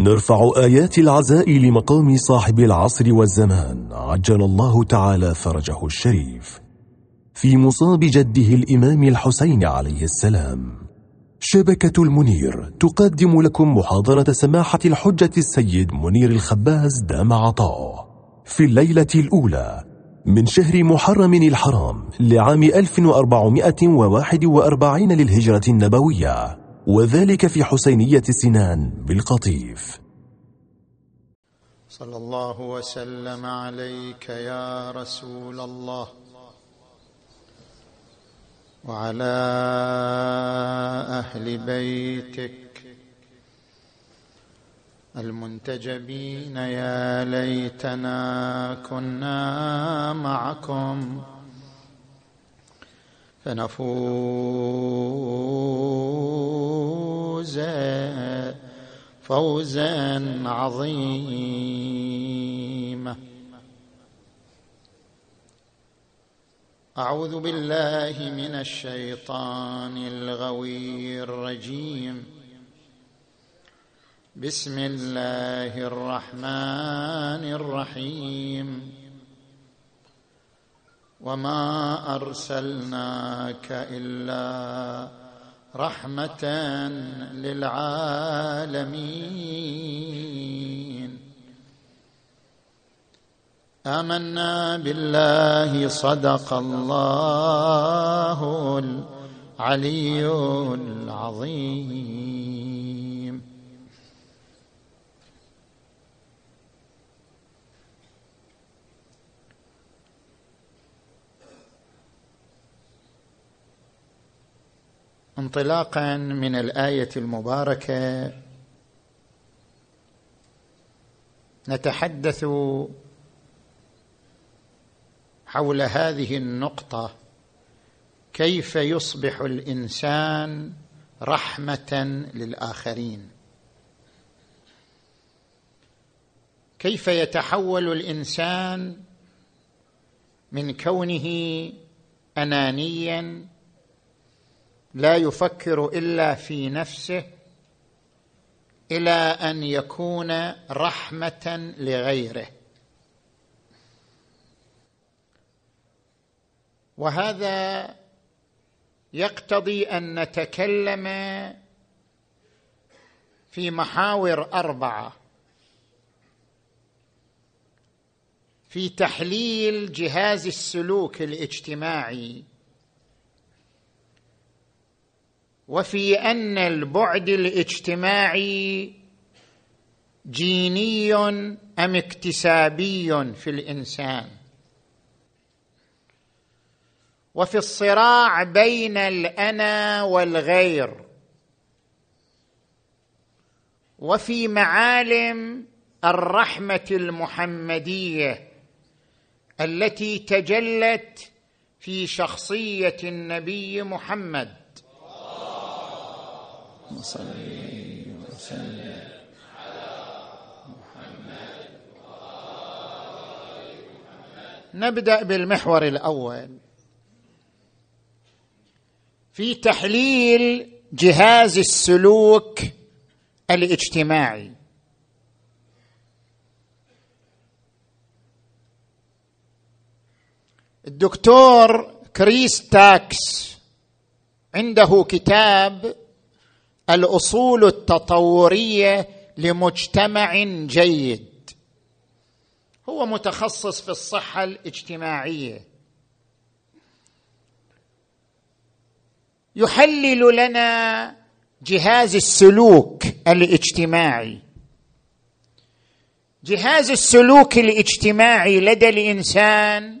نرفع آيات العزاء لمقام صاحب العصر والزمان. عجل الله تعالى فرجه الشريف. في مصاب جده الإمام الحسين عليه السلام. شبكة المنير تقدم لكم محاضرة سماحة الحجة السيد منير الخباز دام عطاؤه في الليلة الأولى من شهر محرم الحرام لعام 1441 للهجرة النبوية. وذلك في حسينية سنان بالقطيف. صلى الله وسلم عليك يا رسول الله. وعلى أهل بيتك المنتجبين يا ليتنا كنا معكم. فنفوز فوزا عظيما. أعوذ بالله من الشيطان الغوي الرجيم. بسم الله الرحمن الرحيم. وما ارسلناك الا رحمه للعالمين. آمنا بالله صدق الله العلي العظيم. انطلاقا من الآية المباركة. نتحدث حول هذه النقطة كيف يصبح الإنسان رحمة للآخرين؟ كيف يتحول الإنسان من كونه انانيا لا يفكر إلا في نفسه إلى أن يكون رحمة لغيره. وهذا يقتضي أن نتكلم في محاور أربعة. في تحليل جهاز السلوك الاجتماعي وفي أن البعد الاجتماعي جيني أم اكتسابي في الإنسان. وفي الصراع بين الأنا والغير. وفي معالم الرحمة المحمدية التي تجلت في شخصية النبي محمد. وصلي وسلم نبدأ بالمحور الأول. في تحليل جهاز السلوك الاجتماعي. الدكتور كريس تاكس عنده كتاب الأصول التطورية لمجتمع جيد. هو متخصص في الصحة الاجتماعية. يحلل لنا جهاز السلوك الاجتماعي. جهاز السلوك الاجتماعي لدى الإنسان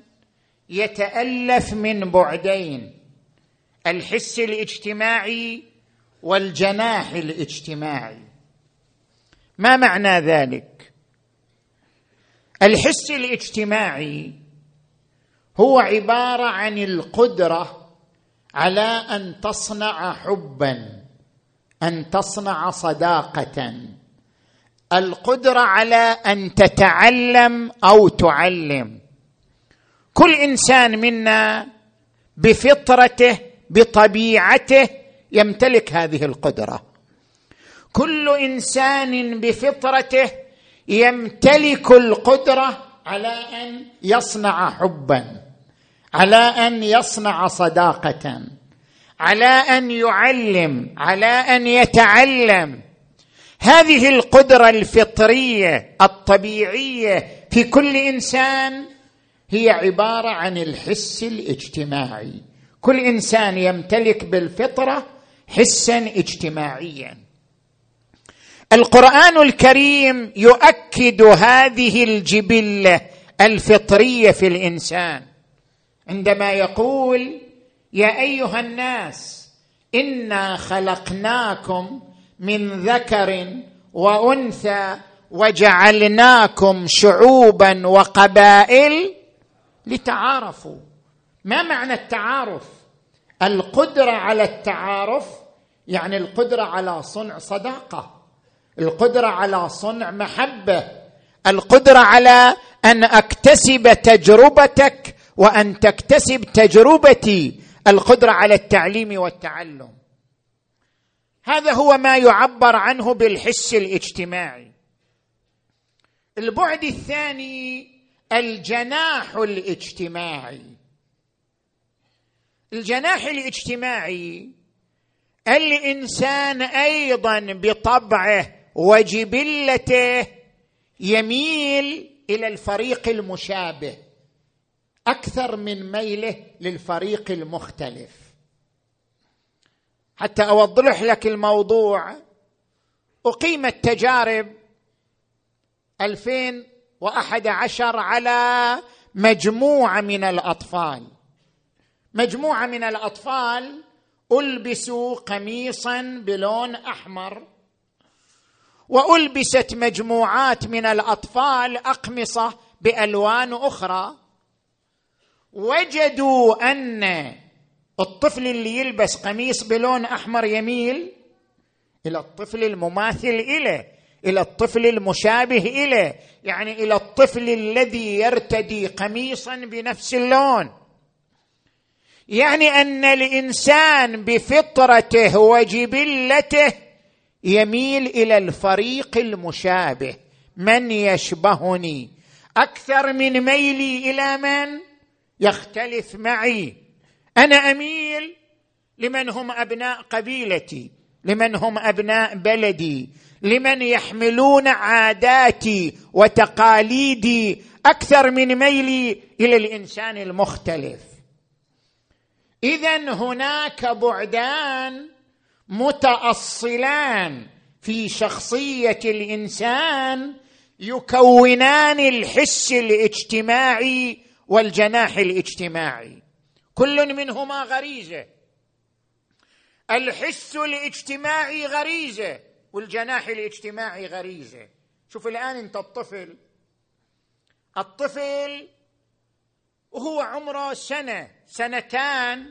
يتألف من بعدين. الحس الاجتماعي والجناح الاجتماعي. ما معنى ذلك؟ الحس الاجتماعي هو عبارة عن القدرة على أن تصنع حبا أن تصنع صداقة. القدرة على أن تتعلم أو تعلم. كل إنسان منا بفطرته بطبيعته يمتلك هذه القدرة. كل إنسان بفطرته يمتلك القدرة على أن يصنع حبا على أن يصنع صداقه على أن يعلم على أن يتعلم. هذه القدرة الفطرية الطبيعية في كل إنسان هي عبارة عن الحس الاجتماعي. كل إنسان يمتلك بالفطرة حسا اجتماعيا. القرآن الكريم يؤكد هذه الجبلة الفطرية في الإنسان. عندما يقول يا أيها الناس إنا خلقناكم من ذكر وأنثى وجعلناكم شعوبا وقبائل لتعارفوا. ما معنى التعارف؟ القدرة على التعارف يعني القدرة على صنع صداقة القدرة على صنع محبة القدرة على أن أكتسب تجربتك وأن تكتسب تجربتي القدرة على التعليم والتعلم. هذا هو ما يعبر عنه بالحس الاجتماعي. البعد الثاني الجناح الاجتماعي. الجناح الاجتماعي الإنسان أيضا بطبعه وجبلته يميل إلى الفريق المشابه أكثر من ميله للفريق المختلف. حتى أوضح لك الموضوع اقيمت تجارب 2011 على مجموعة من الأطفال. مجموعة من الأطفال ألبسوا قميصا بلون أحمر وألبست مجموعات من الأطفال أقمصة بألوان أخرى. وجدوا أن الطفل اللي يلبس قميص بلون أحمر يميل إلى الطفل المماثل إليه إلى الطفل المشابه إليه يعني إلى الطفل الذي يرتدي قميصا بنفس اللون. يعني أن الإنسان بفطرته وجبلته يميل إلى الفريق المشابه. من يشبهني؟ أكثر من ميلي إلى من؟ يختلف معي. أنا أميل لمن هم أبناء قبيلتي لمن هم أبناء بلدي لمن يحملون عاداتي وتقاليدي. أكثر من ميلي إلى الإنسان المختلف. اذا هناك بعدان متأصلان في شخصية الإنسان يكونان الحس الاجتماعي والجناح الاجتماعي. كل منهما غريزة. الحس الاجتماعي غريزة والجناح الاجتماعي غريزة. شوف الآن أنت الطفل. الطفل وهو عمره سنة سنتان.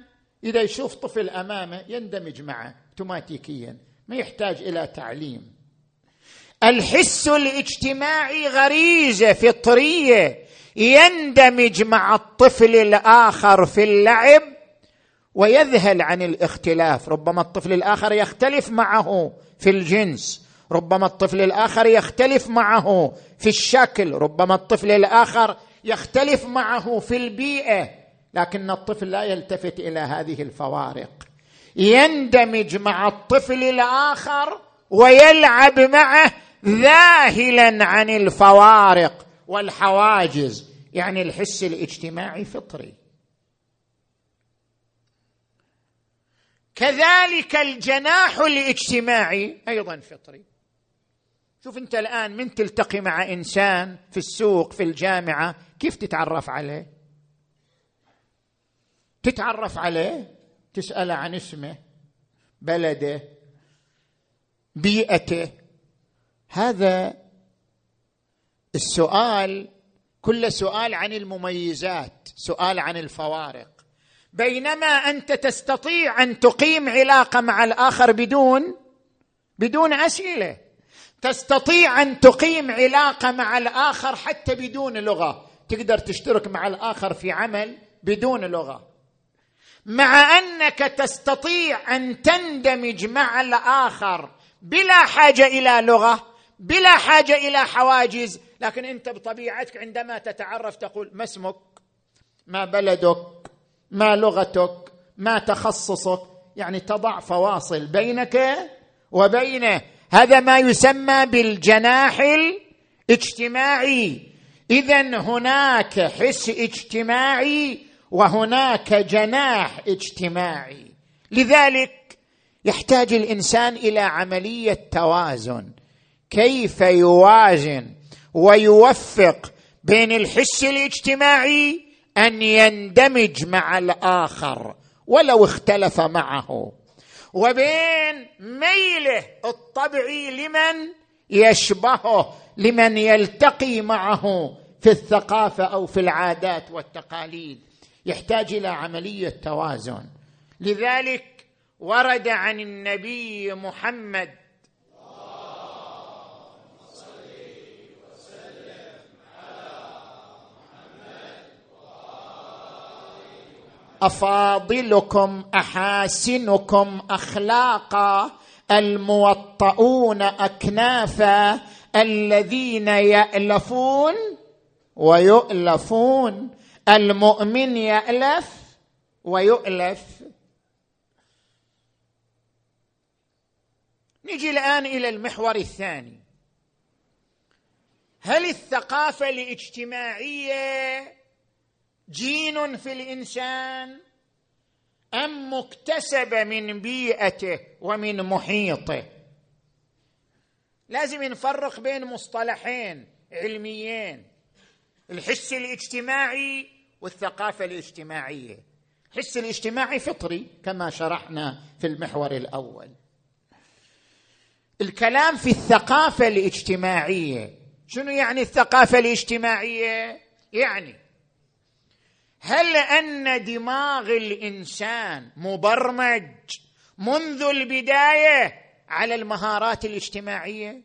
إذا يشوف طفل أمامه يندمج معه اوتوماتيكيا ما يحتاج إلى تعليم. الحس الاجتماعي غريزة فطرية يندمج مع الطفل الآخر في اللعب ويذهل عن الاختلاف. ربما الطفل الآخر يختلف معه في الجنس ربما الطفل الآخر يختلف معه في الشكل ربما الطفل الآخر يختلف معه في البيئة لكن الطفل لا يلتفت إلى هذه الفوارق. يندمج مع الطفل الآخر ويلعب معه ذاهلا عن الفوارق والحواجز يعني الحس الاجتماعي فطري. كذلك الجناح الاجتماعي أيضا فطري. شوف أنت الآن من تلتقي مع إنسان في السوق في الجامعة كيف تتعرف عليه؟ تتعرف عليه؟ تساله عن اسمه بلده بيئته. هذا السؤال كل سؤال عن المميزات سؤال عن الفوارق. بينما أنت تستطيع أن تقيم علاقة مع الآخر بدون بدون أسئلة. تستطيع أن تقيم علاقة مع الآخر حتى بدون لغة. تقدر تشترك مع الآخر في عمل بدون لغة. مع أنك تستطيع أن تندمج مع الآخر بلا حاجة إلى لغة بلا حاجة إلى حواجز لكن أنت بطبيعتك عندما تتعرف تقول ما اسمك؟ ما بلدك؟ ما لغتك؟ ما تخصصك؟ يعني تضع فواصل بينك وبينه. هذا ما يسمى بالجناح الاجتماعي. اذا هناك حس اجتماعي وهناك جناح اجتماعي. لذلك يحتاج الإنسان إلى عملية توازن. كيف يوازن ويوفق بين الحس الاجتماعي أن يندمج مع الآخر ولو اختلف معه وبين ميله الطبعي لمن يشبهه لمن يلتقي معه في الثقافة أو في العادات والتقاليد. يحتاج إلى عملية توازن. لذلك ورد عن النبي محمد أفاضلكم أحاسنكم أخلاقا الموطؤون أكنافا الذين يألفون ويؤلفون. المؤمن يألف ويؤلف. نجي الآن إلى المحور الثاني. هل الثقافة الاجتماعية جين في الإنسان؟ أم مكتسبه من بيئته ومن محيطه. لازم نفرق بين مصطلحين علميين الحس الاجتماعي والثقافة الاجتماعية. الحس الاجتماعي فطري كما شرحنا في المحور الأول. الكلام في الثقافة الاجتماعية شنو يعني الثقافة الاجتماعية؟ يعني هل أن دماغ الإنسان مبرمج منذ البداية على المهارات الاجتماعية؟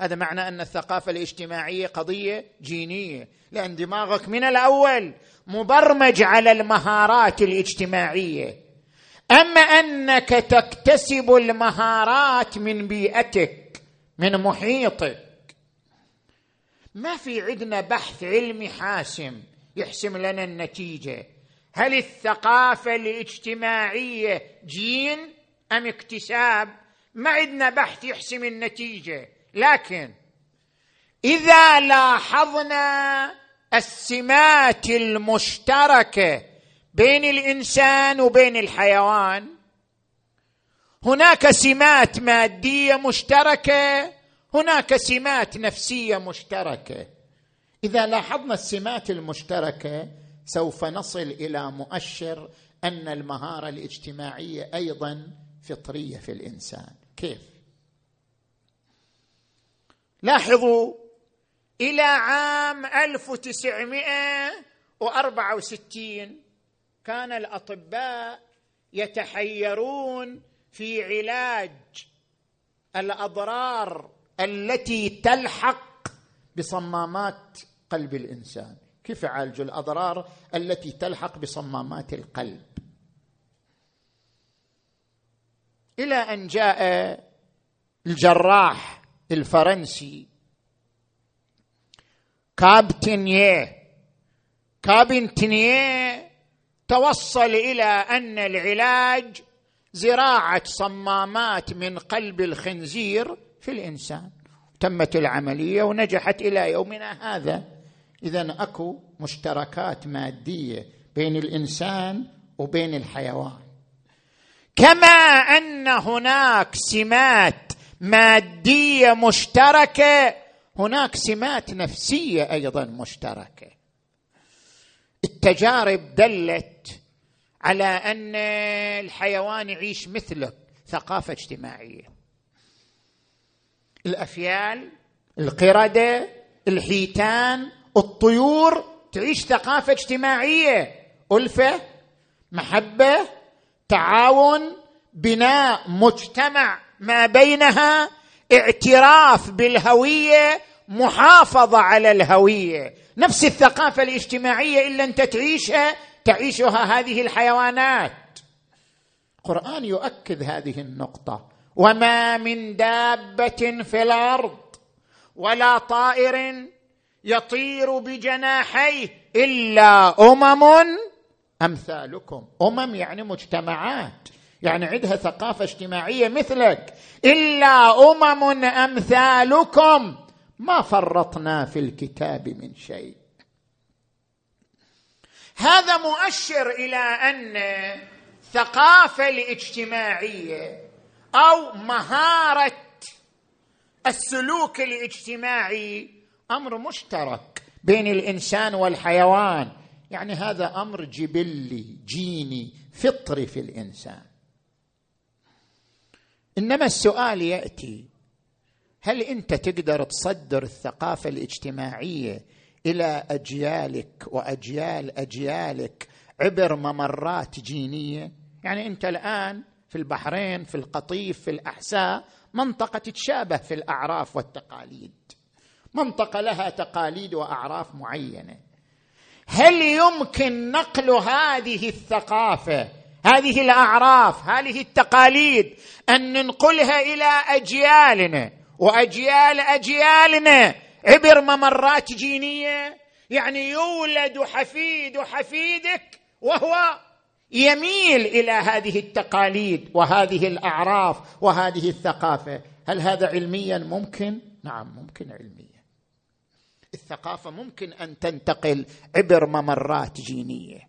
هذا معنى أن الثقافة الاجتماعية قضية جينية لأن دماغك من الأول مبرمج على المهارات الاجتماعية. أما أنك تكتسب المهارات من بيئتك من محيطك ما في عندنا بحث علمي حاسم يحسم لنا النتيجة. هل الثقافة الاجتماعية جين أم اكتساب؟ ما عندنا بحث يحسم النتيجة. لكن إذا لاحظنا السمات المشتركة بين الإنسان وبين الحيوان هناك سمات مادية مشتركة هناك سمات نفسية مشتركة. إذا لاحظنا السمات المشتركة سوف نصل إلى مؤشر أن المهارة الاجتماعية أيضا فطرية في الإنسان. كيف؟ لاحظوا إلى عام 1964 كان الأطباء يتحيرون في علاج الأضرار التي تلحق بصمامات قلب الإنسان. كيف يعالجوا الأضرار التي تلحق بصمامات القلب؟ إلى أن جاء الجراح الفرنسي. كابتنيه كابنتنيه توصل إلى أن العلاج زراعة صمامات من قلب الخنزير في الإنسان. تمت العملية ونجحت إلى يومنا هذا. اذا أكو مشتركات مادية بين الإنسان وبين الحيوان. كما أن هناك سمات مادية مشتركة هناك سمات نفسية أيضا مشتركة. التجارب دلت على أن الحيوان يعيش مثلك ثقافة اجتماعية. الأفيال القردة الحيتان الطيور تعيش ثقافة اجتماعية ألفة محبة تعاون بناء مجتمع ما بينها اعتراف بالهوية محافظة على الهوية. نفس الثقافة الاجتماعية إلا أنت تعيشها تعيشها هذه الحيوانات. القران يؤكد هذه النقطة. وما من دابة في الأرض ولا طائر يطير بجناحيه إلا أمم أمثالكم. أمم يعني مجتمعات. يعني عندها ثقافة اجتماعية مثلك. إلا أمم أمثالكم. ما فرطنا في الكتاب من شيء. هذا مؤشر إلى أن الثقافه الاجتماعية أو مهارة السلوك الاجتماعي. أمر مشترك بين الإنسان والحيوان. يعني هذا أمر جبلي جيني فطري في الإنسان. إنما السؤال يأتي هل أنت تقدر تصدر الثقافة الاجتماعية إلى أجيالك وأجيال أجيالك عبر ممرات جينية؟ يعني أنت الآن في البحرين في القطيف في الأحساء منطقة تتشابه في الأعراف والتقاليد. منطقة لها تقاليد وأعراف معينة. هل يمكن نقل هذه الثقافة هذه الأعراف هذه التقاليد أن ننقلها إلى أجيالنا؟ وأجيال أجيالنا عبر ممرات جينية؟ يعني يولد حفيد حفيدك وهو يميل إلى هذه التقاليد وهذه الأعراف وهذه الثقافة. هل هذا علميا ممكن؟ نعم ممكن علميا. الثقافة ممكن أن تنتقل عبر ممرات جينية.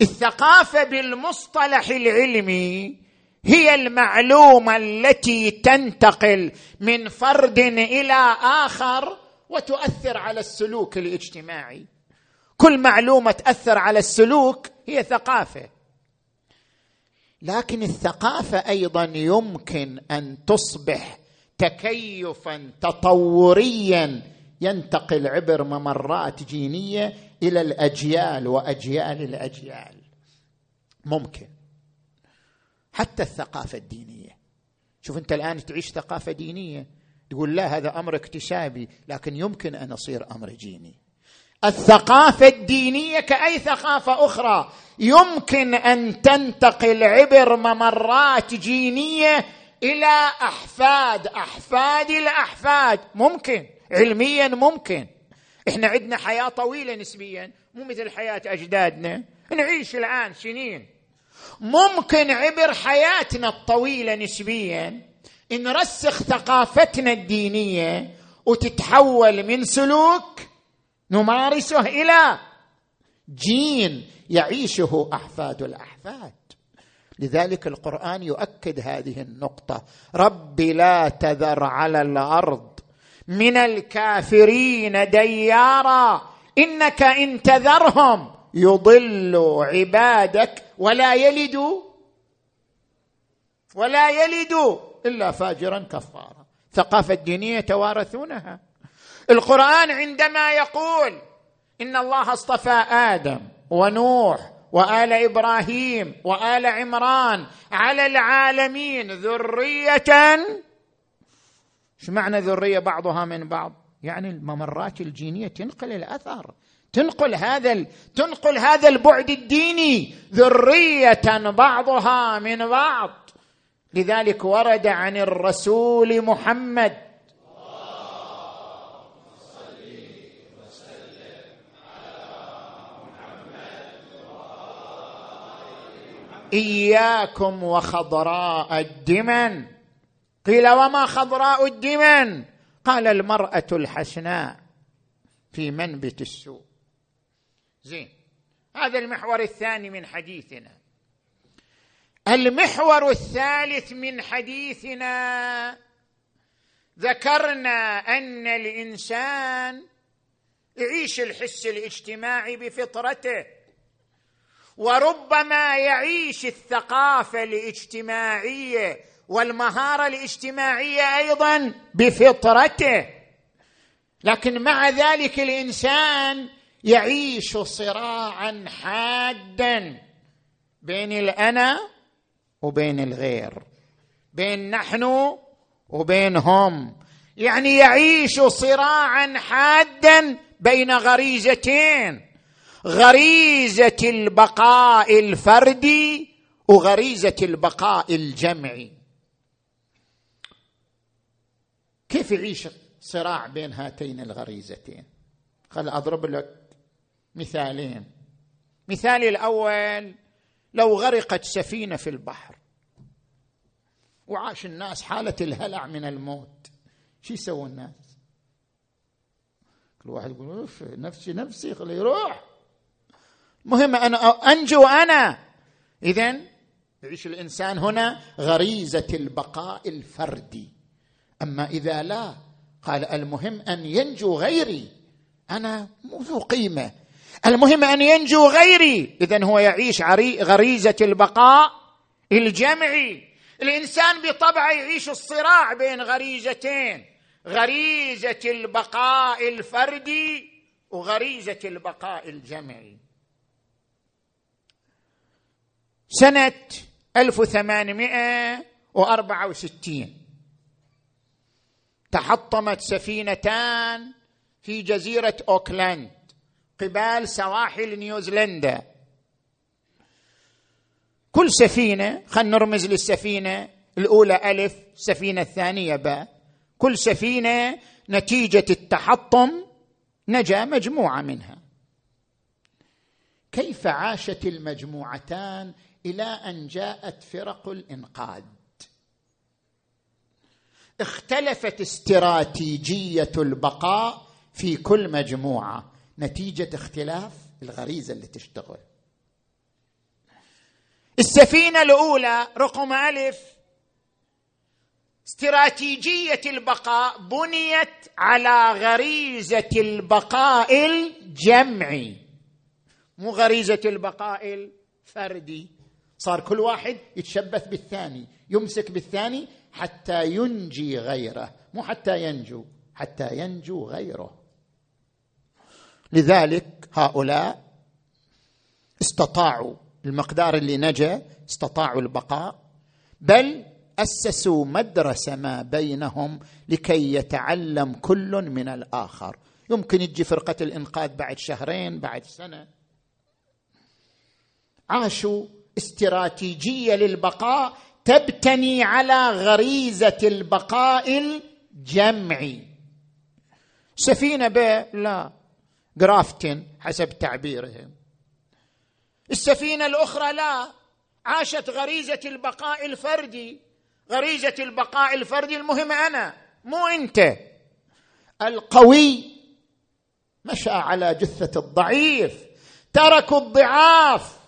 الثقافة بالمصطلح العلمي هي المعلومة التي تنتقل من فرد إلى آخر وتؤثر على السلوك الاجتماعي. كل معلومة تاثر على السلوك هي ثقافة. لكن الثقافة أيضا يمكن أن تصبح تكيفا تطوريا ينتقل عبر ممرات جينية إلى الأجيال وأجيال الأجيال. ممكن. حتى الثقافة الدينية. شوف أنت الآن تعيش ثقافة دينية تقول لا هذا أمر اكتسابي لكن يمكن أن يصير أمر جيني. الثقافة الدينية كأي ثقافة أخرى. يمكن أن تنتقل عبر ممرات جينية إلى أحفاد أحفاد الأحفاد. ممكن. علميا ممكن. إحنا عندنا حياة طويلة نسبيا. مو مثل حياة أجدادنا. نعيش الآن سنين. ممكن عبر حياتنا الطويلة نسبيا نرسخ ثقافتنا الدينية وتتحول من سلوك نمارسه إلى جين يعيشه أحفاد الأحفاد. لذلك القرآن يؤكد هذه النقطة. رب لا تذر على الأرض. من الكافرين ديارا. إنك إن تذرهم يضلوا عبادك ولا يلدوا ولا يلدوا إلا فاجرا كفارا. ثقافة دينيه يتوارثونها القرآن عندما يقول إن الله اصطفى آدم ونوح وآل إبراهيم وآل عمران على العالمين ذرية. شو معنى ذرية بعضها من بعض؟ يعني الممرات الجينية تنقل الأثر تنقل هذا تنقل هذا البعد الديني ذرية بعضها من بعض. لذلك ورد عن الرسول محمد إياكم وخضراء الدمن. قيل وما خضراء الدمن؟ قال المرأة الحسناء في منبت السوء. زين هذا المحور الثاني من حديثنا. المحور الثالث من حديثنا ذكرنا أن الإنسان يعيش الحس الاجتماعي بفطرته. وربما يعيش الثقافة الاجتماعية والمهارة الاجتماعية أيضا بفطرته. لكن مع ذلك الإنسان يعيش صراعا حادا بين الأنا وبين الغير بين نحن وبين هم يعني يعيش صراعا حادا بين غريزتين. غريزة البقاء الفردي وغريزة البقاء الجمعي كيف يعيش صراع بين هاتين الغريزتين؟ خل أضرب لك مثالين. مثالي الأول لو غرقت سفينة في البحر وعاش الناس حالة الهلع من الموت شو يسوي الناس؟ كل واحد يقول أوف نفسي نفسي خليه يروح. مهم أنا أنجو أنا. اذا يعيش الإنسان هنا غريزة البقاء الفردي. أما إذا لا قال المهم أن ينجو غيري. أنا مو ذو قيمة. المهم أن ينجو غيري. اذا هو يعيش غريزة البقاء الجمعي. الإنسان بطبعه يعيش الصراع بين غريزتين غريزة البقاء الفردي وغريزة البقاء الجمعي. سنة 1864 تحطمت سفينتان في جزيرة أوكلاند قبال سواحل نيوزيلندا. كل سفينة خلينا نرمز للسفينة الأولى ألف السفينه الثانية باء. كل سفينة نتيجة التحطم نجا مجموعة منها. كيف عاشت المجموعتان إلى أن جاءت فرق الإنقاذ. اختلفت استراتيجية البقاء في كل مجموعة نتيجة اختلاف الغريزة اللي تشتغل. السفينة الأولى رقم ألف استراتيجية البقاء بنيت على غريزة البقاء الجمعي. مو غريزة البقاء الفردي. صار كل واحد يتشبث بالثاني يمسك بالثاني حتى ينجي غيره مو حتى ينجو حتى ينجو غيره. لذلك هؤلاء استطاعوا المقدار اللي نجا استطاعوا البقاء بل أسسوا مدرسة ما بينهم لكي يتعلم كل من الآخر. يمكن يجي فرقة الإنقاذ بعد شهرين بعد سنة. عاشوا استراتيجية للبقاء تبتني على غريزة البقاء الجمعي. سفينة ب لا جرافتن حسب تعبيرهم. السفينة الأخرى لا عاشت غريزة البقاء الفردي. غريزة البقاء الفردي المهم أنا مو أنت. القوي مشى على جثة الضعيف تركوا الضعاف.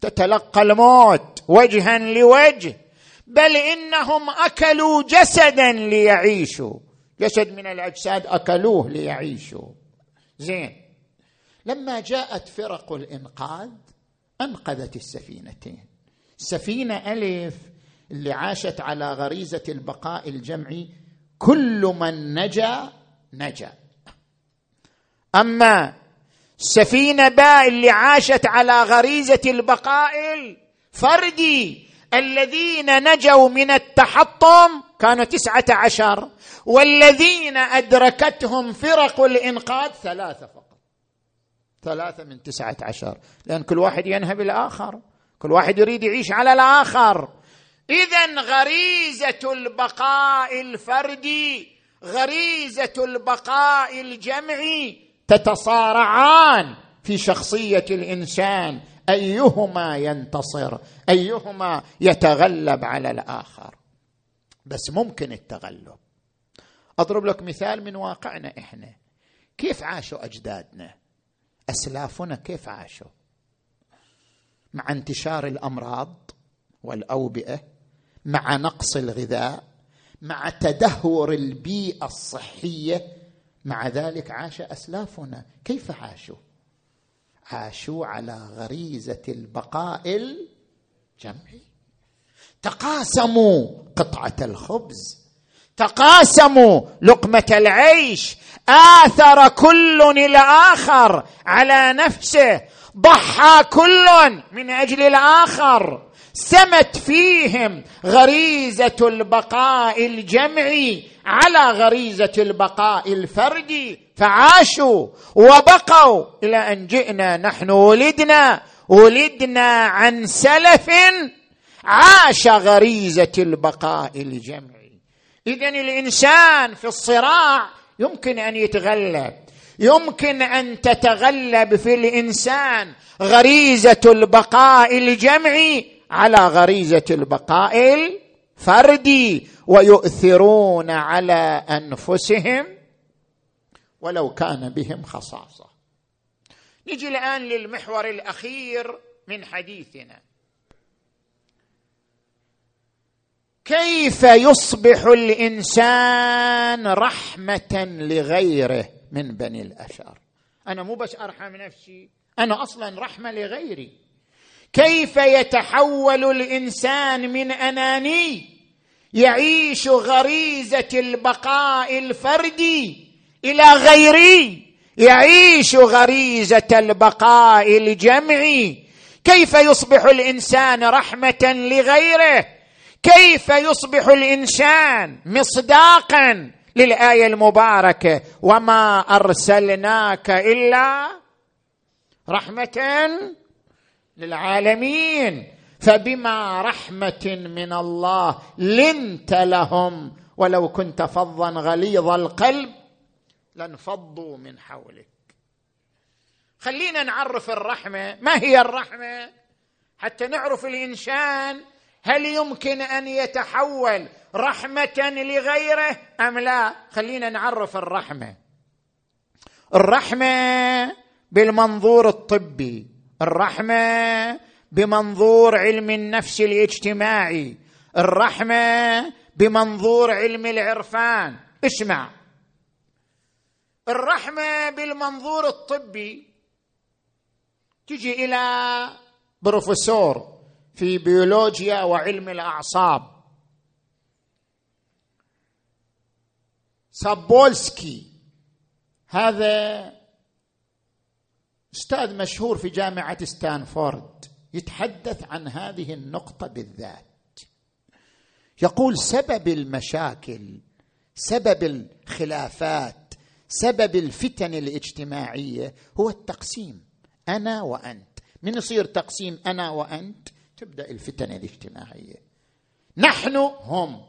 تتلقى الموت وجها لوجه بل إنهم أكلوا جسدا ليعيشوا. جسد من الأجساد أكلوه ليعيشوا. زين. لما جاءت فرق الإنقاذ أنقذت السفينتين. سفينة ألف اللي عاشت على غريزة البقاء الجمعي كل من نجا نجا. أما سفينة باء اللي عاشت على غريزة البقاء الفردي الذين نجوا من التحطم كانوا تسعة عشر والذين أدركتهم فرق الإنقاذ ثلاثة فقط. ثلاثة من تسعة عشر. لأن كل واحد ينهب الآخر. كل واحد يريد يعيش على الآخر. اذا غريزة البقاء الفردي غريزة البقاء الجمعي تتصارعان في شخصية الإنسان. أيهما ينتصر؟ أيهما يتغلب على الآخر؟ بس ممكن التغلب. أضرب لك مثال من واقعنا إحنا. كيف عاشوا أجدادنا؟ أسلافنا كيف عاشوا؟ مع انتشار الأمراض والأوبئة مع نقص الغذاء مع تدهور البيئة الصحية مع ذلك عاش أسلافنا. كيف عاشوا؟ عاشوا على غريزة البقاء الجمعي. تقاسموا قطعة الخبز. تقاسموا لقمة العيش. آثر كل الآخر على نفسه. ضحى كل من أجل الآخر. سمت فيهم غريزة البقاء الجمعي على غريزة البقاء الفردي فعاشوا وبقوا إلى أن جئنا نحن. ولدنا ولدنا عن سلف عاش غريزة البقاء الجمعي. اذا الإنسان في الصراع يمكن أن يتغلب يمكن أن تتغلب في الإنسان غريزة البقاء الجمعي على غريزة البقاء الفردي ويؤثرون على أنفسهم ولو كان بهم خصاصة. نجي الآن للمحور الأخير من حديثنا. كيف يصبح الإنسان رحمة لغيره من بني الاشر أنا مو بس أرحم نفسي أنا أصلا رحمة لغيري. كيف يتحول الإنسان من أناني يعيش غريزة البقاء الفردي إلى غيري يعيش غريزة البقاء الجمعي كيف يصبح الإنسان رحمة لغيره؟ كيف يصبح الإنسان مصداقا للآية المباركة؟ وما أرسلناك إلا رحمة للعالمين. فبما رحمة من الله لنت لهم. ولو كنت فظا غليظ القلب لانفضوا من حولك. خلينا نعرف الرحمة. ما هي الرحمة؟ حتى نعرف الإنسان هل يمكن أن يتحول رحمة لغيره أم لا. خلينا نعرف الرحمة. الرحمة بالمنظور الطبي. الرحمة بمنظور علم النفس الاجتماعي. الرحمة بمنظور علم العرفان. اسمع. الرحمة بالمنظور الطبي. تجي إلى بروفيسور في بيولوجيا وعلم الأعصاب. سابولسكي. هذا أستاذ مشهور في جامعة ستانفورد يتحدث عن هذه النقطة بالذات. يقول سبب المشاكل سبب الخلافات سبب الفتن الاجتماعية هو التقسيم. أنا وأنت. من يصير تقسيم أنا وأنت؟ تبدأ الفتن الاجتماعية. نحن هم.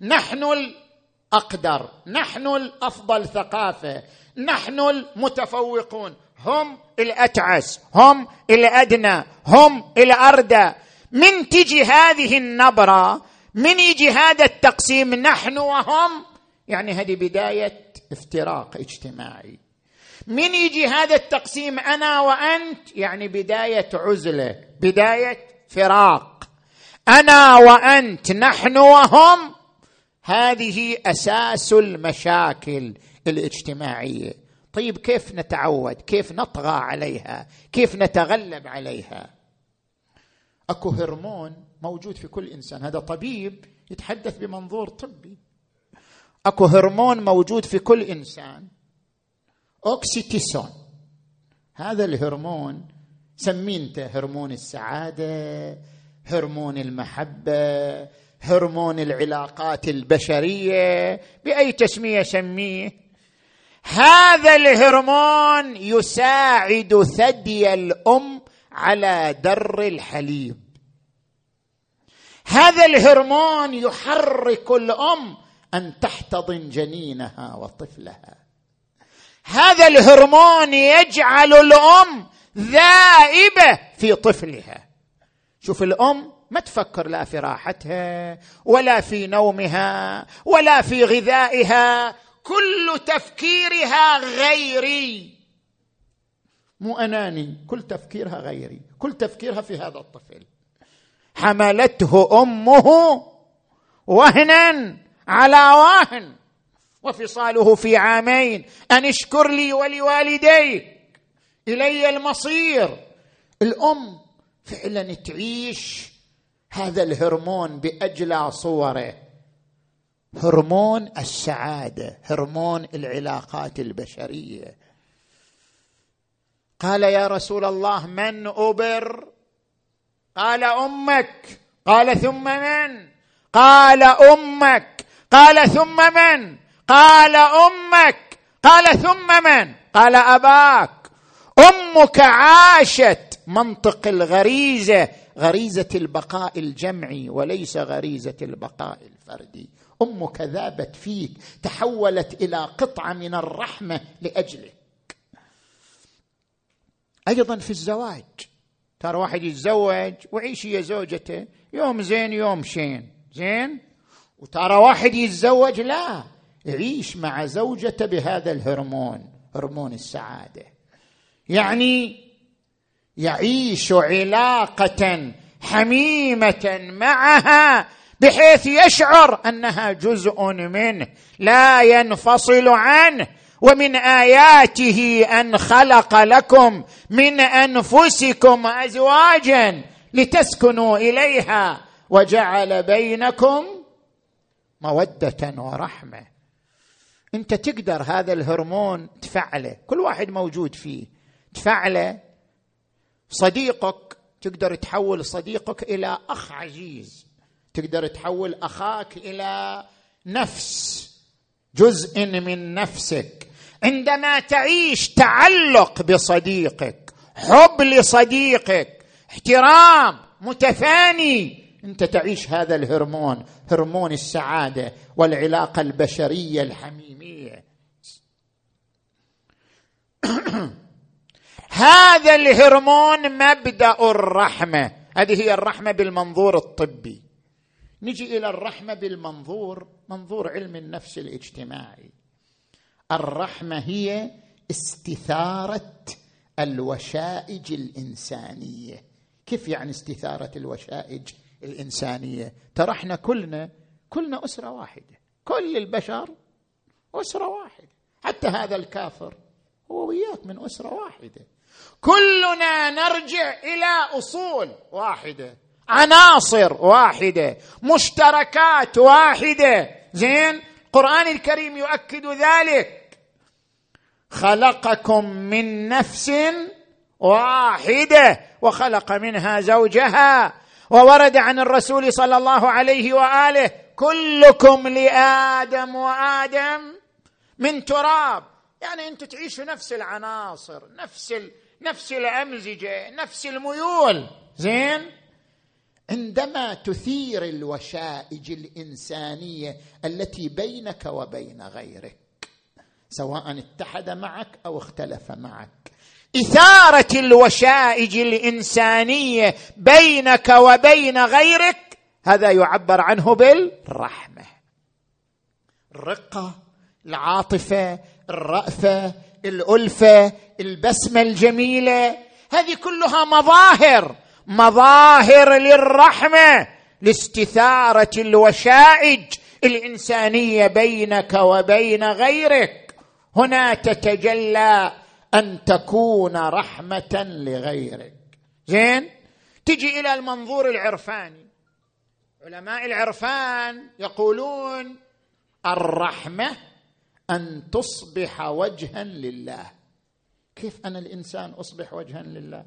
نحن الأقدر. نحن الأفضل ثقافة. نحن المتفوقون. هم الأتعس هم الأدنى هم الأردى. من تجي هذه النبرة من يجي هذا التقسيم نحن وهم؟ يعني هذه بداية افتراق اجتماعي. من يجي هذا التقسيم أنا وأنت؟ يعني بداية عزلة بداية فراق. أنا وأنت نحن وهم؟ هذه أساس المشاكل الاجتماعية. طيب كيف نتعود؟ كيف نطغى عليها؟ كيف نتغلب عليها؟ أكو هرمون موجود في كل إنسان. هذا طبيب يتحدث بمنظور طبي. أكو هرمون موجود في كل إنسان. أوكسيتيسون. هذا الهرمون سميه انت هرمون السعادة هرمون المحبة هرمون العلاقات البشرية بأي تسمية سميه. هذا الهرمون يساعد ثدي الأم على در الحليب. هذا الهرمون يحرك الأم أن تحتضن جنينها وطفلها. هذا الهرمون يجعل الأم ذائبة في طفلها. شوف الأم ما تفكر لا في راحتها ولا في نومها ولا في غذائها كل تفكيرها غيري. مو أناني كل تفكيرها غيري. كل تفكيرها في هذا الطفل. حملته أمه وهنا على واهن. وفصاله في عامين. أن اشكر لي ولوالديك. إلي المصير. الأم فعلا تعيش هذا الهرمون بأجلى صوره. هرمون السعادة هرمون العلاقات البشرية. قال يا رسول الله من أبر؟ قال أمك. قال ثم من؟ قال أمك. قال ثم من؟ قال أمك. قال ثم من؟ قال أباك. أمك عاشت منطق الغريزة غريزة البقاء الجمعي وليس غريزة البقاء الفردي. أمك ذابت فيك تحولت إلى قطعة من الرحمة لأجلك. أيضا في الزواج. ترى واحد يتزوج ويعيش هي زوجته يوم زين يوم شين. زين؟ وترى واحد يتزوج لا يعيش مع زوجته بهذا الهرمون هرمون السعادة. يعني يعيش علاقة حميمة معها بحيث يشعر أنها جزء منه لا ينفصل عنه. ومن آياته أن خلق لكم من أنفسكم أزواجا لتسكنوا إليها وجعل بينكم مودة ورحمة. أنت تقدر هذا الهرمون تفعله. كل واحد موجود فيه. تفعله. صديقك تقدر تحول صديقك إلى أخ عزيز. تقدر تحول أخاك إلى نفس جزء من نفسك. عندما تعيش تعلق بصديقك حب لصديقك احترام متفاني أنت تعيش هذا الهرمون هرمون السعادة والعلاقة البشرية الحميمية. هذا الهرمون مبدأ الرحمة. هذه هي الرحمة بالمنظور الطبي. نجي إلى الرحمة بالمنظور منظور علم النفس الاجتماعي. الرحمة هي استثارة الوشائج الإنسانية. كيف يعني استثارة الوشائج الإنسانية؟ ترى إحنا كلنا كلنا أسرة واحدة. كل البشر أسرة واحدة. حتى هذا الكافر هو وياك من أسرة واحدة. كلنا نرجع إلى أصول واحدة. عناصر واحدة مشتركات واحدة. زين؟ القرآن الكريم يؤكد ذلك. خلقكم من نفس واحدة وخلق منها زوجها وورد عن الرسول صلى الله عليه وآله كلكم لآدم وآدم من تراب. يعني أنتم تعيشوا نفس العناصر نفس ال... نفس الأمزجة نفس الميول. زين؟ عندما تثير الوشائج الإنسانية التي بينك وبين غيرك سواء اتحد معك أو اختلف معك إثارة الوشائج الإنسانية بينك وبين غيرك هذا يعبر عنه بالرحمة. الرقة العاطفة الرأفة الألفة البسمة الجميلة هذه كلها مظاهر مظاهر للرحمة لاستثارة الوشائج الإنسانية بينك وبين غيرك. هنا تتجلى أن تكون رحمة لغيرك. زين؟ تجي إلى المنظور العرفاني. علماء العرفان يقولون الرحمة أن تصبح وجها لله. كيف أنا الإنسان أصبح وجها لله؟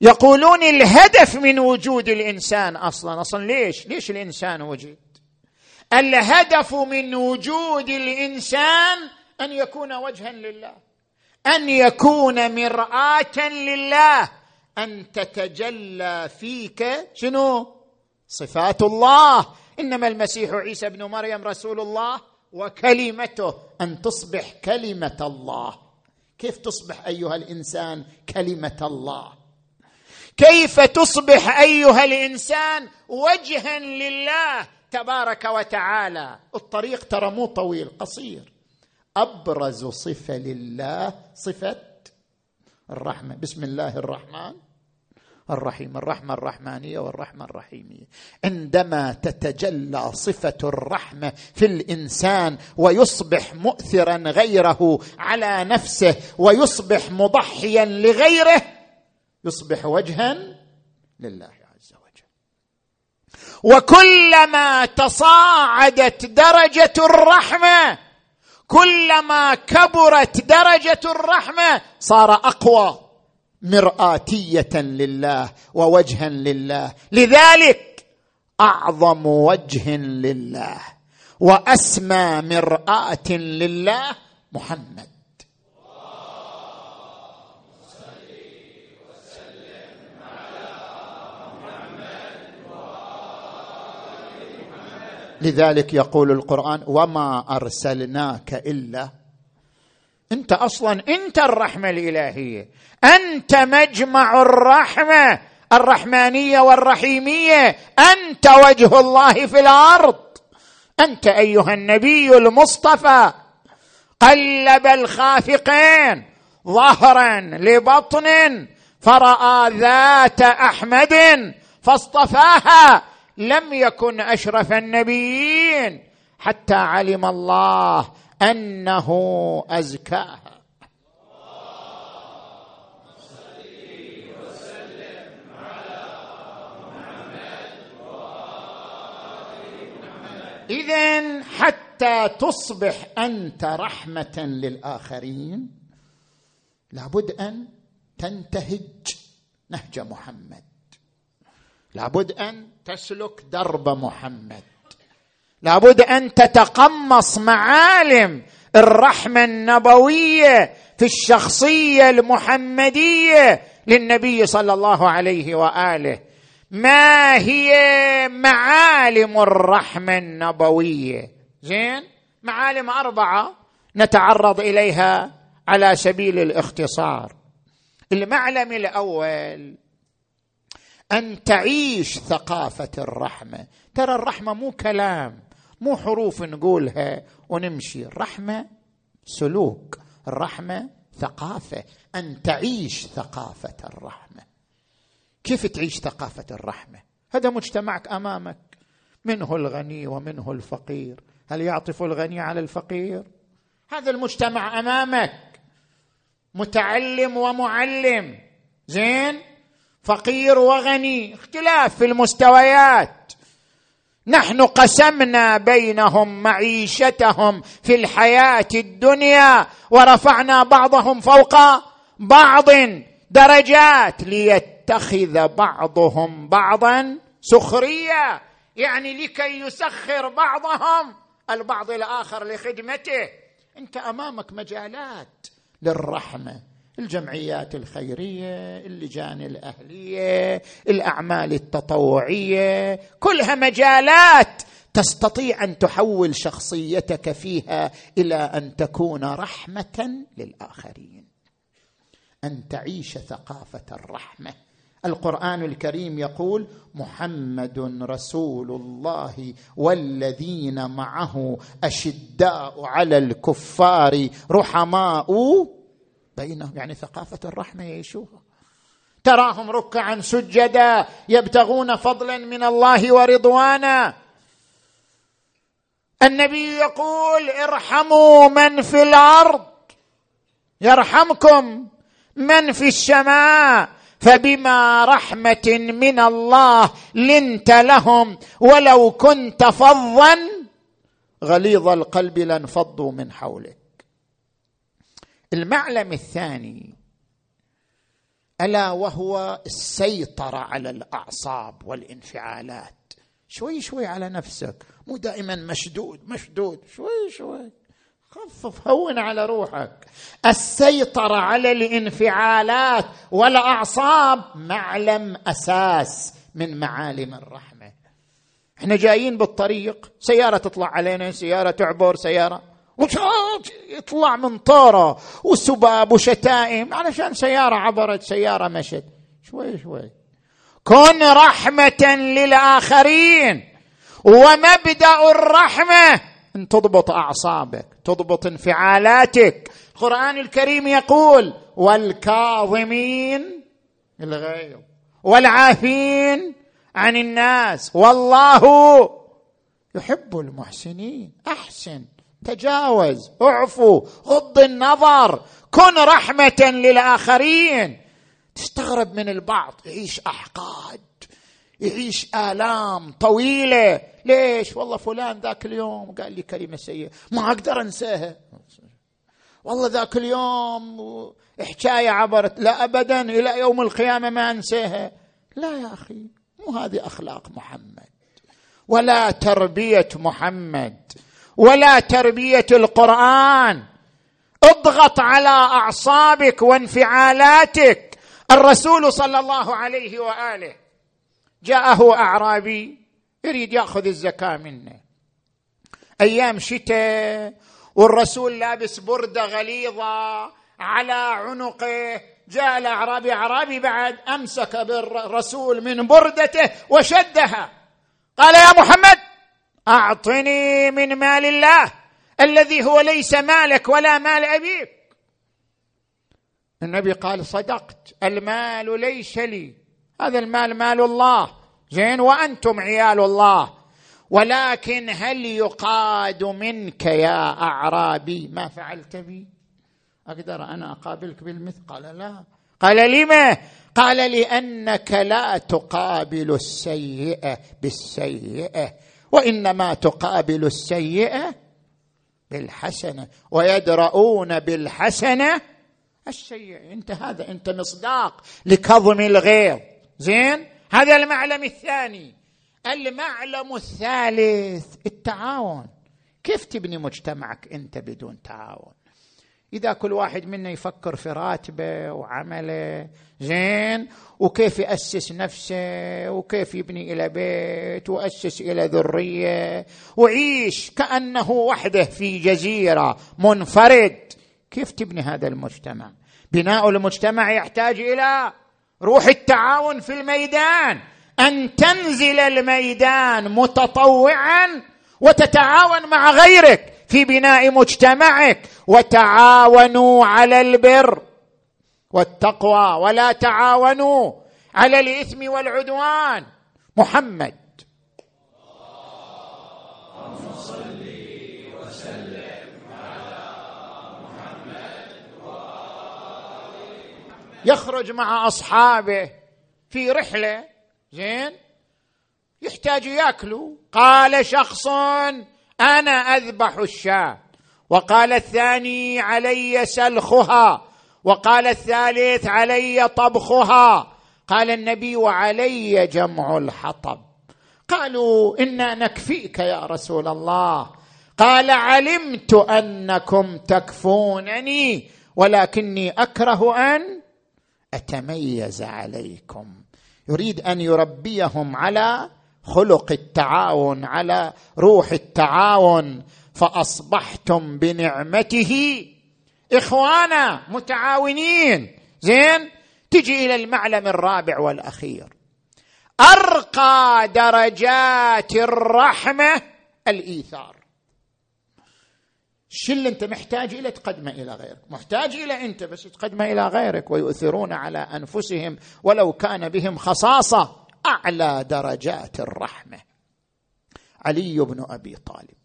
يقولون الهدف من وجود الإنسان أصلا. أصلا ليش؟ ليش الإنسان وجد الهدف من وجود الإنسان أن يكون وجها لله أن يكون مرآة لله أن تتجلى فيك شنو؟ صفات الله. إنما المسيح عيسى ابن مريم رسول الله وكلمته أن تصبح كلمة الله. كيف تصبح أيها الإنسان كلمة الله؟ كيف تصبح أيها الإنسان وجها لله تبارك وتعالى؟ الطريق ترى مو طويل قصير. أبرز صفة لله صفة الرحمة. بسم الله الرحمن الرحيم. الرحمة الرحمانية والرحمة الرحيمية. عندما تتجلى صفة الرحمة في الإنسان ويصبح مؤثرا غيره على نفسه ويصبح مضحيا لغيره يصبح وجها لله عز وجل. وكلما تصاعدت درجة الرحمة كلما كبرت درجة الرحمة صار أقوى مرآتية لله ووجها لله. لذلك أعظم وجه لله وأسمى مرآة لله محمد. لذلك يقول القرآن وما أرسلناك الا أنت أصلا أنت الرحمة الإلهية أنت مجمع الرحمة الرحمانية والرحيمية أنت وجه الله في الأرض أنت أيها النبي المصطفى قلب الخافقين ظهرا لبطن فرأى ذات أحمد فاصطفاها لم يكن أشرف النبيين حتى علم الله أنه أزكاها. اذا حتى تصبح أنت رحمة للآخرين لابد أن تنتهج نهج محمد. لابد أن تسلك درب محمد. لابد أن تتقمص معالم الرحمة النبوية في الشخصية المحمدية للنبي صلى الله عليه وآله. ما هي معالم الرحمة النبوية؟ زين معالم أربعة نتعرض إليها على سبيل الاختصار. المعلم الأول أن تعيش ثقافة الرحمة. ترى الرحمة مو كلام مو حروف نقولها ونمشي. الرحمة سلوك الرحمة ثقافة. أن تعيش ثقافة الرحمة. كيف تعيش ثقافة الرحمة؟ هذا مجتمعك أمامك. منه الغني ومنه الفقير. هل يعطف الغني على الفقير؟ هذا المجتمع أمامك. متعلم ومعلم. زين؟ فقير وغني. اختلاف في المستويات. نحن قسمنا بينهم معيشتهم في الحياة الدنيا ورفعنا بعضهم فوق بعض درجات ليتخذ بعضهم بعضا سخرية. يعني لكي يسخر بعضهم البعض الآخر لخدمته. أنت أمامك مجالات للرحمة. الجمعيات الخيرية اللجان الأهلية الأعمال التطوعية كلها مجالات تستطيع أن تحول شخصيتك فيها إلى أن تكون رحمة للآخرين. أن تعيش ثقافة الرحمة. القرآن الكريم يقول محمد رسول الله والذين معه أشداء على الكفار رحماء بينهم يعني ثقافة الرحمة يعيشوها تراهم ركعا سجدا يبتغون فضلا من الله ورضوانا. النبي يقول ارحموا من في الأرض يرحمكم من في السماء فبما رحمة من الله لنت لهم ولو كنت فظا غليظ القلب لانفضوا من حولك. المعلم الثاني ألا وهو السيطرة على الأعصاب والانفعالات. شوي شوي على نفسك. مو دائما مشدود مشدود. شوي شوي. خفف هون على روحك. السيطرة على الانفعالات والأعصاب معلم أساس من معالم الرحمة. إحنا جايين بالطريق. سيارة تطلع علينا سيارة تعبر سيارة يطلع من طارة وسباب وشتائم علشان سيارة عبرت سيارة مشت. شوي شوي. كن رحمة للآخرين ومبدأ الرحمة. إن تضبط أعصابك تضبط انفعالاتك. القرآن الكريم يقول والكاظمين الغيظ والعافين عن الناس والله يحب المحسنين. أحسن. تجاوز اعفو غض النظر كن رحمة للآخرين. تستغرب من البعض يعيش أحقاد يعيش آلام طويلة. ليش؟ والله فلان ذاك اليوم قال لي كلمة سيئة. ما أقدر أنساها. والله ذاك اليوم حكايه عبرت لا ابدا إلى يوم القيامة ما أنساها. لا يا أخي مو هذه أخلاق محمد. ولا تربية محمد. ولا تربية القرآن. اضغط على أعصابك وانفعالاتك. الرسول صلى الله عليه وآله جاءه أعرابي يريد يأخذ الزكاة منه. أيام شتاء والرسول لابس بردة غليظة على عنقه. جاء الأعرابي أعرابي بعد أمسك بالرسول من بردته وشدها. قال يا محمد أعطني من مال الله الذي هو ليس مالك ولا مال أبيك. النبي قال صدقت المال ليس لي. هذا المال مال الله. زين وأنتم عيال الله. ولكن هل يقاد منك يا أعرابي ما فعلت بي؟ أقدر أنا أقابلك بالمثل قال لا. قال لما؟ قال لأنك لا تقابل السيئة بالسيئة. وإنما تقابل السيئة بالحسنة ويدرؤون بالحسنة السيئة. أنت هذا أنت مصداق لكظم الغيظ. زين؟ هذا المعلم الثاني. المعلم الثالث. التعاون. كيف تبني مجتمعك أنت بدون تعاون؟ إذا كل واحد منا يفكر في راتبه وعمله زين وكيف يأسس نفسه وكيف يبني إلى بيت وأسس إلى ذرية وعيش كأنه وحده في جزيرة منفرد. كيف تبني هذا المجتمع؟ بناء المجتمع يحتاج إلى روح التعاون في الميدان. أن تنزل الميدان متطوعا وتتعاون مع غيرك في بناء مجتمعك. وتعاونوا على البر. والتقوى ولا تعاونوا على الإثم والعدوان. محمد. يخرج مع أصحابه في رحلة زين؟ يحتاج ياكلوا. قال شخص أنا أذبح الشاة. وقال الثاني علي سلخها. وقال الثالث علي طبخها. قال النبي وعلي جمع الحطب. قالوا إنا نكفيك يا رسول الله. قال علمت أنكم تكفونني ولكني أكره أن أتميز عليكم. يريد أن يربيهم على خلق التعاون على روح التعاون. فأصبحتم بنعمته إخوانا متعاونين. زين؟ تجي إلى المعلم الرابع والأخير. أرقى درجات الرحمة الإيثار. شو اللي أنت محتاج اليه تقدمه إلى غيرك. محتاج إلى أنت بس تقدمه إلى غيرك. ويؤثرون على أنفسهم ولو كان بهم خصاصة أعلى درجات الرحمة. علي بن أبي طالب.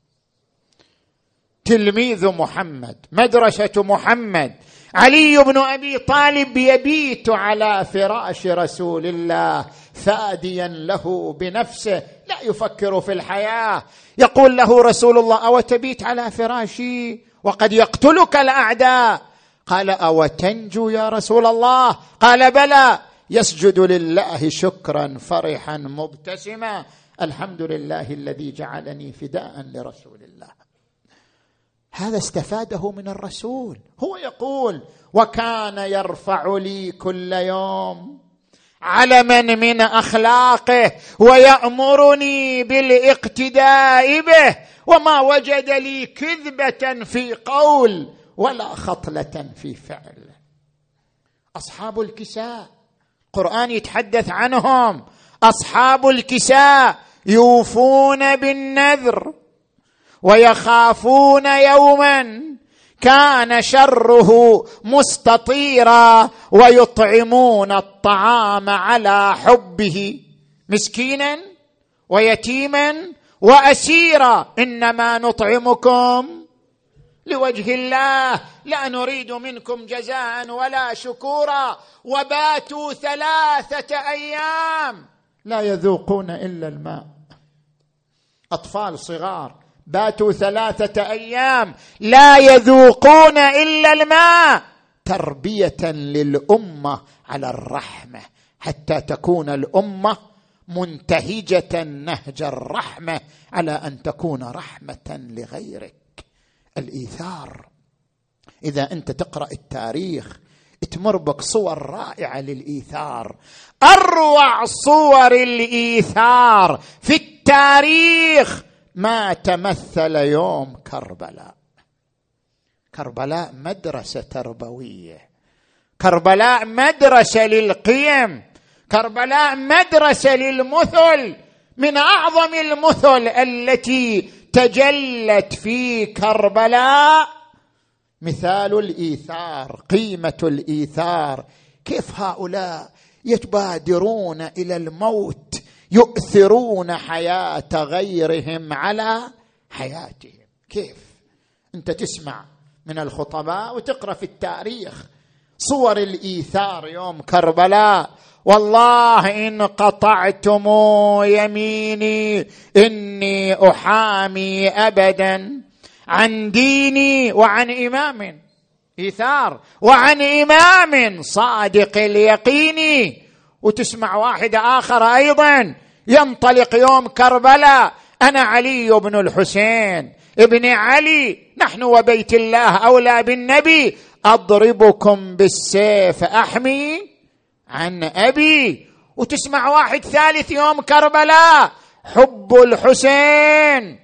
تلميذ محمد مدرسة محمد. علي بن أبي طالب يبيت على فراش رسول الله فاديا له بنفسه. لا يفكر في الحياة. يقول له رسول الله أو تبيت على فراشي؟ وقد يقتلك الأعداء. قال أو تنجو يا رسول الله؟ قال بلى. يسجد لله شكرا فرحا مبتسما. الحمد لله الذي جعلني فداء لرسول الله. هذا استفاده من الرسول. هو يقول وكان يرفع لي كل يوم علما من أخلاقه ويأمرني بالاقتداء به وما وجد لي كذبة في قول ولا خطلة في فعل. أصحاب الكساء القران يتحدث عنهم. أصحاب الكساء يوفون بالنذر. ويخافون يوما كان شره مستطيرا ويطعمون الطعام على حبه مسكينا ويتيما واسيرا. إنما نطعمكم لوجه الله لا نريد منكم جزاء ولا شكورا. وباتوا ثلاثة أيام لا يذوقون إلا الماء. أطفال صغار باتوا ثلاثة أيام لا يذوقون إلا الماء. تربية للأمة على الرحمة حتى تكون الأمة منتهجة نهج الرحمة على أن تكون رحمة لغيرك. الإيثار. إذا أنت تقرأ التاريخ تمر بك صور رائعة للإيثار. أروع صور الإيثار في التاريخ. ما تمثل يوم كربلاء. كربلاء مدرسة تربوية. كربلاء مدرسة للقيم. كربلاء مدرسة للمثل. من أعظم المثل التي تجلت في كربلاء. مثال الإيثار قيمة الإيثار. كيف هؤلاء يتبادرون إلى الموت يؤثرون حياة غيرهم على حياتهم. كيف؟ أنت تسمع من الخطباء وتقرأ في التاريخ صور الإيثار يوم كربلاء. والله إن قطعتم يميني إني أحامي أبدا عن ديني وعن إمام. إيثار وعن إمام صادق اليقين. وتسمع واحد آخر أيضا. ينطلق يوم كربلاء. أنا علي بن الحسين. ابن علي نحن وبيت الله أولى بالنبي. أضربكم بالسيف أحمي عن أبي. وتسمع واحد ثالث يوم كربلاء. حب الحسين.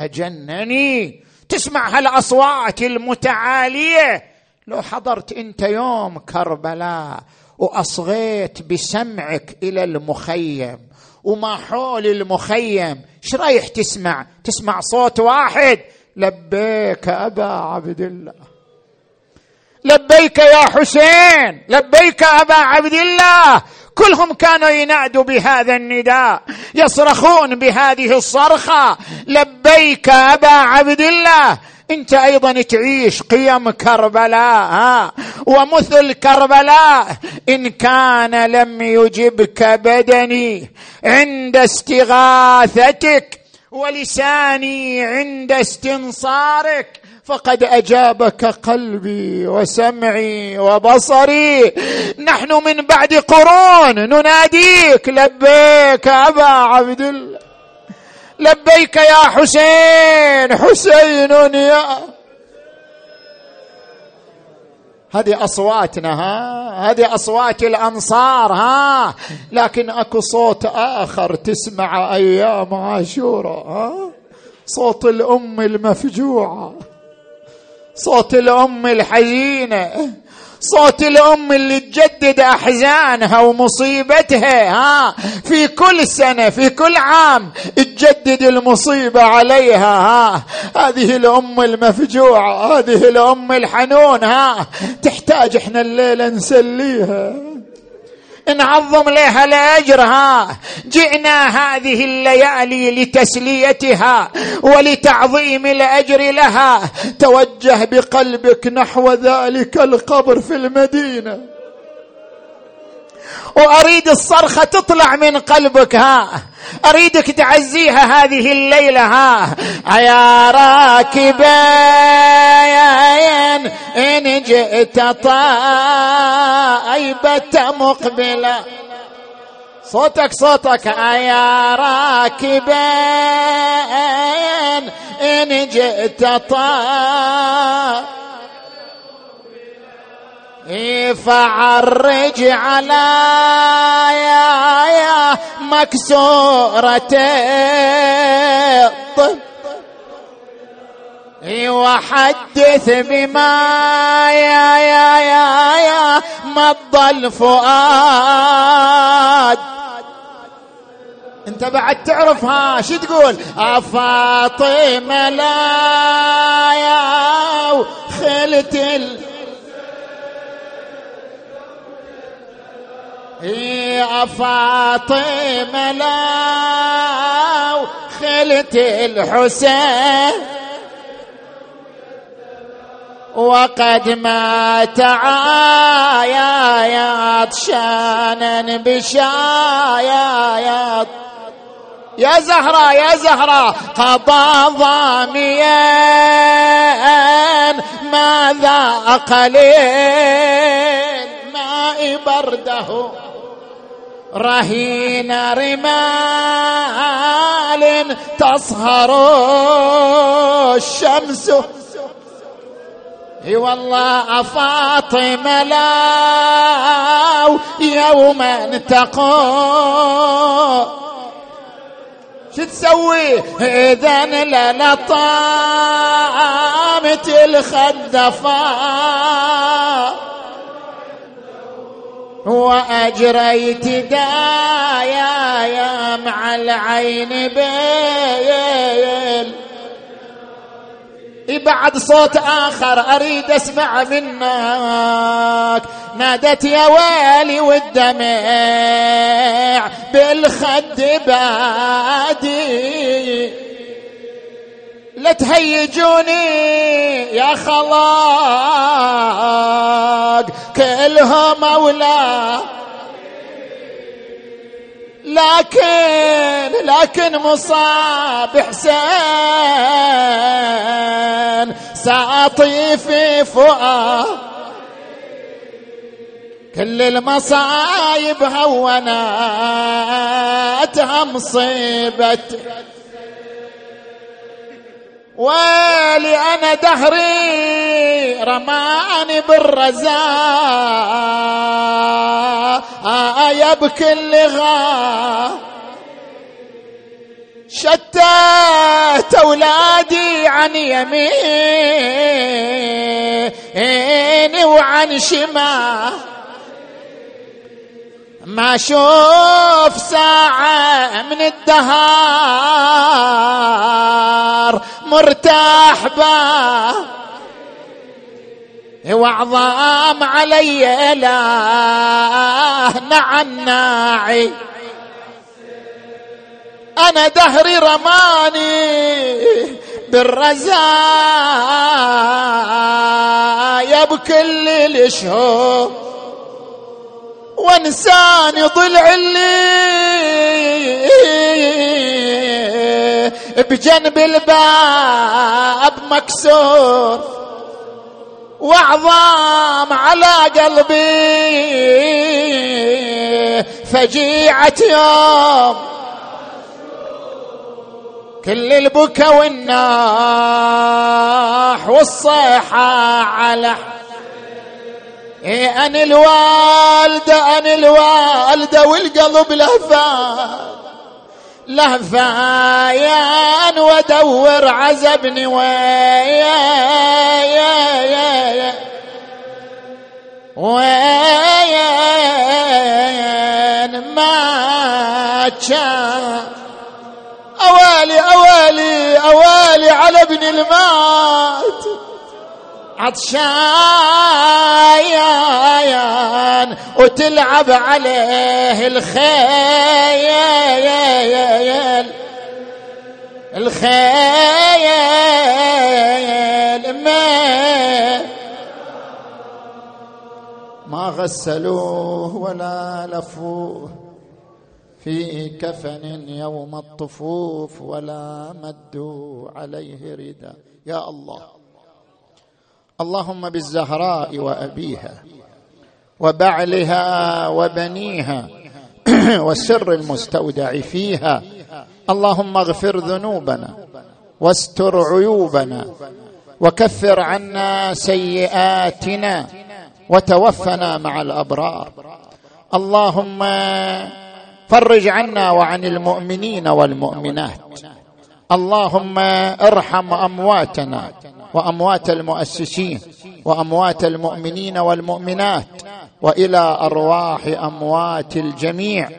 أجنني. تسمع هالأصوات المتعالية. لو حضرت أنت يوم كربلاء وأصغيت بسمعك إلى المخيم وما حول المخيم. إيش رايح تسمع؟ تسمع صوت واحد؟ لبيك أبا عبد الله. لبيك يا حسين. لبيك أبا عبد الله. كلهم كانوا ينادوا بهذا النداء يصرخون بهذه الصرخة. لبيك أبا عبد الله. انت أيضا تعيش قيم كربلاء ها؟ ومثل كربلاء إن كان لم يجبك بدني عند استغاثتك ولساني عند استنصارك فقد أجابك قلبي وسمعي وبصري. نحن من بعد قرون نناديك لبيك أبا عبد الله. لبيك يا حسين حسين يا. هذه أصواتنا ها؟ هذه أصوات الأنصار ها؟ لكن أكو صوت آخر تسمع أيام عاشوراء ها؟ صوت الأم المفجوعة صوت الأم الحزينه صوت الأم اللي تجدد أحزانها ومصيبتها ها. في كل سنة في كل عام تجدد المصيبة عليها ها. هذه الأم المفجوعة هذه الأم الحنون ها. تحتاج إحنا الليلة نسليها. نعظم لها الاجر ها جئنا هذه الليالي لتسليتها ولتعظيم الأجر لها. توجه بقلبك نحو ذلك القبر في المدينة. وأريد الصرخة تطلع من قلبك ها. أريدك تعزيها هذه الليلة ها. يا راكبين إن جئت طائبة مقبلة. صوتك صوتك يا راكبين إن جئت طائبة فعرج على يا يا مكسورة. وحدث بما يا يا يا يا مضى الفؤاد. أنت بعد تعرف ها شو تقول؟ فاطمه لا يا خلت ال يا فاطمة لو خلت الحسين وقد مات عايات شانا بشايات. يا زهرة يا زهرة قضى ضاميا. ماذا قليل ماء برده رهين رمال تصهر الشمس. إي والله فاطمة لا يوما تقول شو تسوي اذا لا طامت الخدفات وأجريت دايا يا مع العين بيل. بعد صوت آخر أريد أسمع منك. نادت يا ويلي والدمع بالخد بادي. لا تهيجوني يا خلاق. كلهم أولى. لكن لكن مصاب حسين. ساطي في فؤاد. كل المصايب هوناتها مصيبه ويلي أنا دهري رماني بالرزاء آية بكل غا شتت أولادي عن يميني وعن شمال ما أشوف ساعة من الدهار مرتاح با. وعظام علي لا. نعناعي أنا دهري رماني بالرزايا بكل الشهور. وانساني ضلع اللي بجنب الباب مكسور وعظام على قلبي. فجيعة يوم كل البكا والناح والصيحة على إيه أنا الوالدة أنا الوالدة والقلب لهفان. لهفايان وادور عزبني ويا يا يا يا وين ما كان اوالي اوالي اوالي على ابن المات عطشان وتلعب عليه الخيل الخيل ما ما غسلوه ولا لفوه في كفن يوم الطفوف ولا مدوا عليه ردا. يا الله. اللهم بالزهراء وأبيها وبعلها وبنيها والسر المستودع فيها اللهم اغفر ذنوبنا واستر عيوبنا وكفر عنا سيئاتنا وتوفنا مع الأبرار اللهم فرج عنا وعن المؤمنين والمؤمنات اللهم ارحم أمواتنا وأموات المؤسسين وأموات المؤمنين والمؤمنات وإلى أرواح أموات الجميع.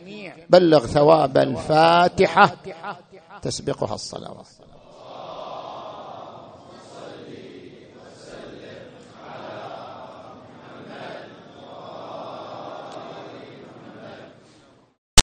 بلغ ثواب الفاتحة. تسبقها الصلوات.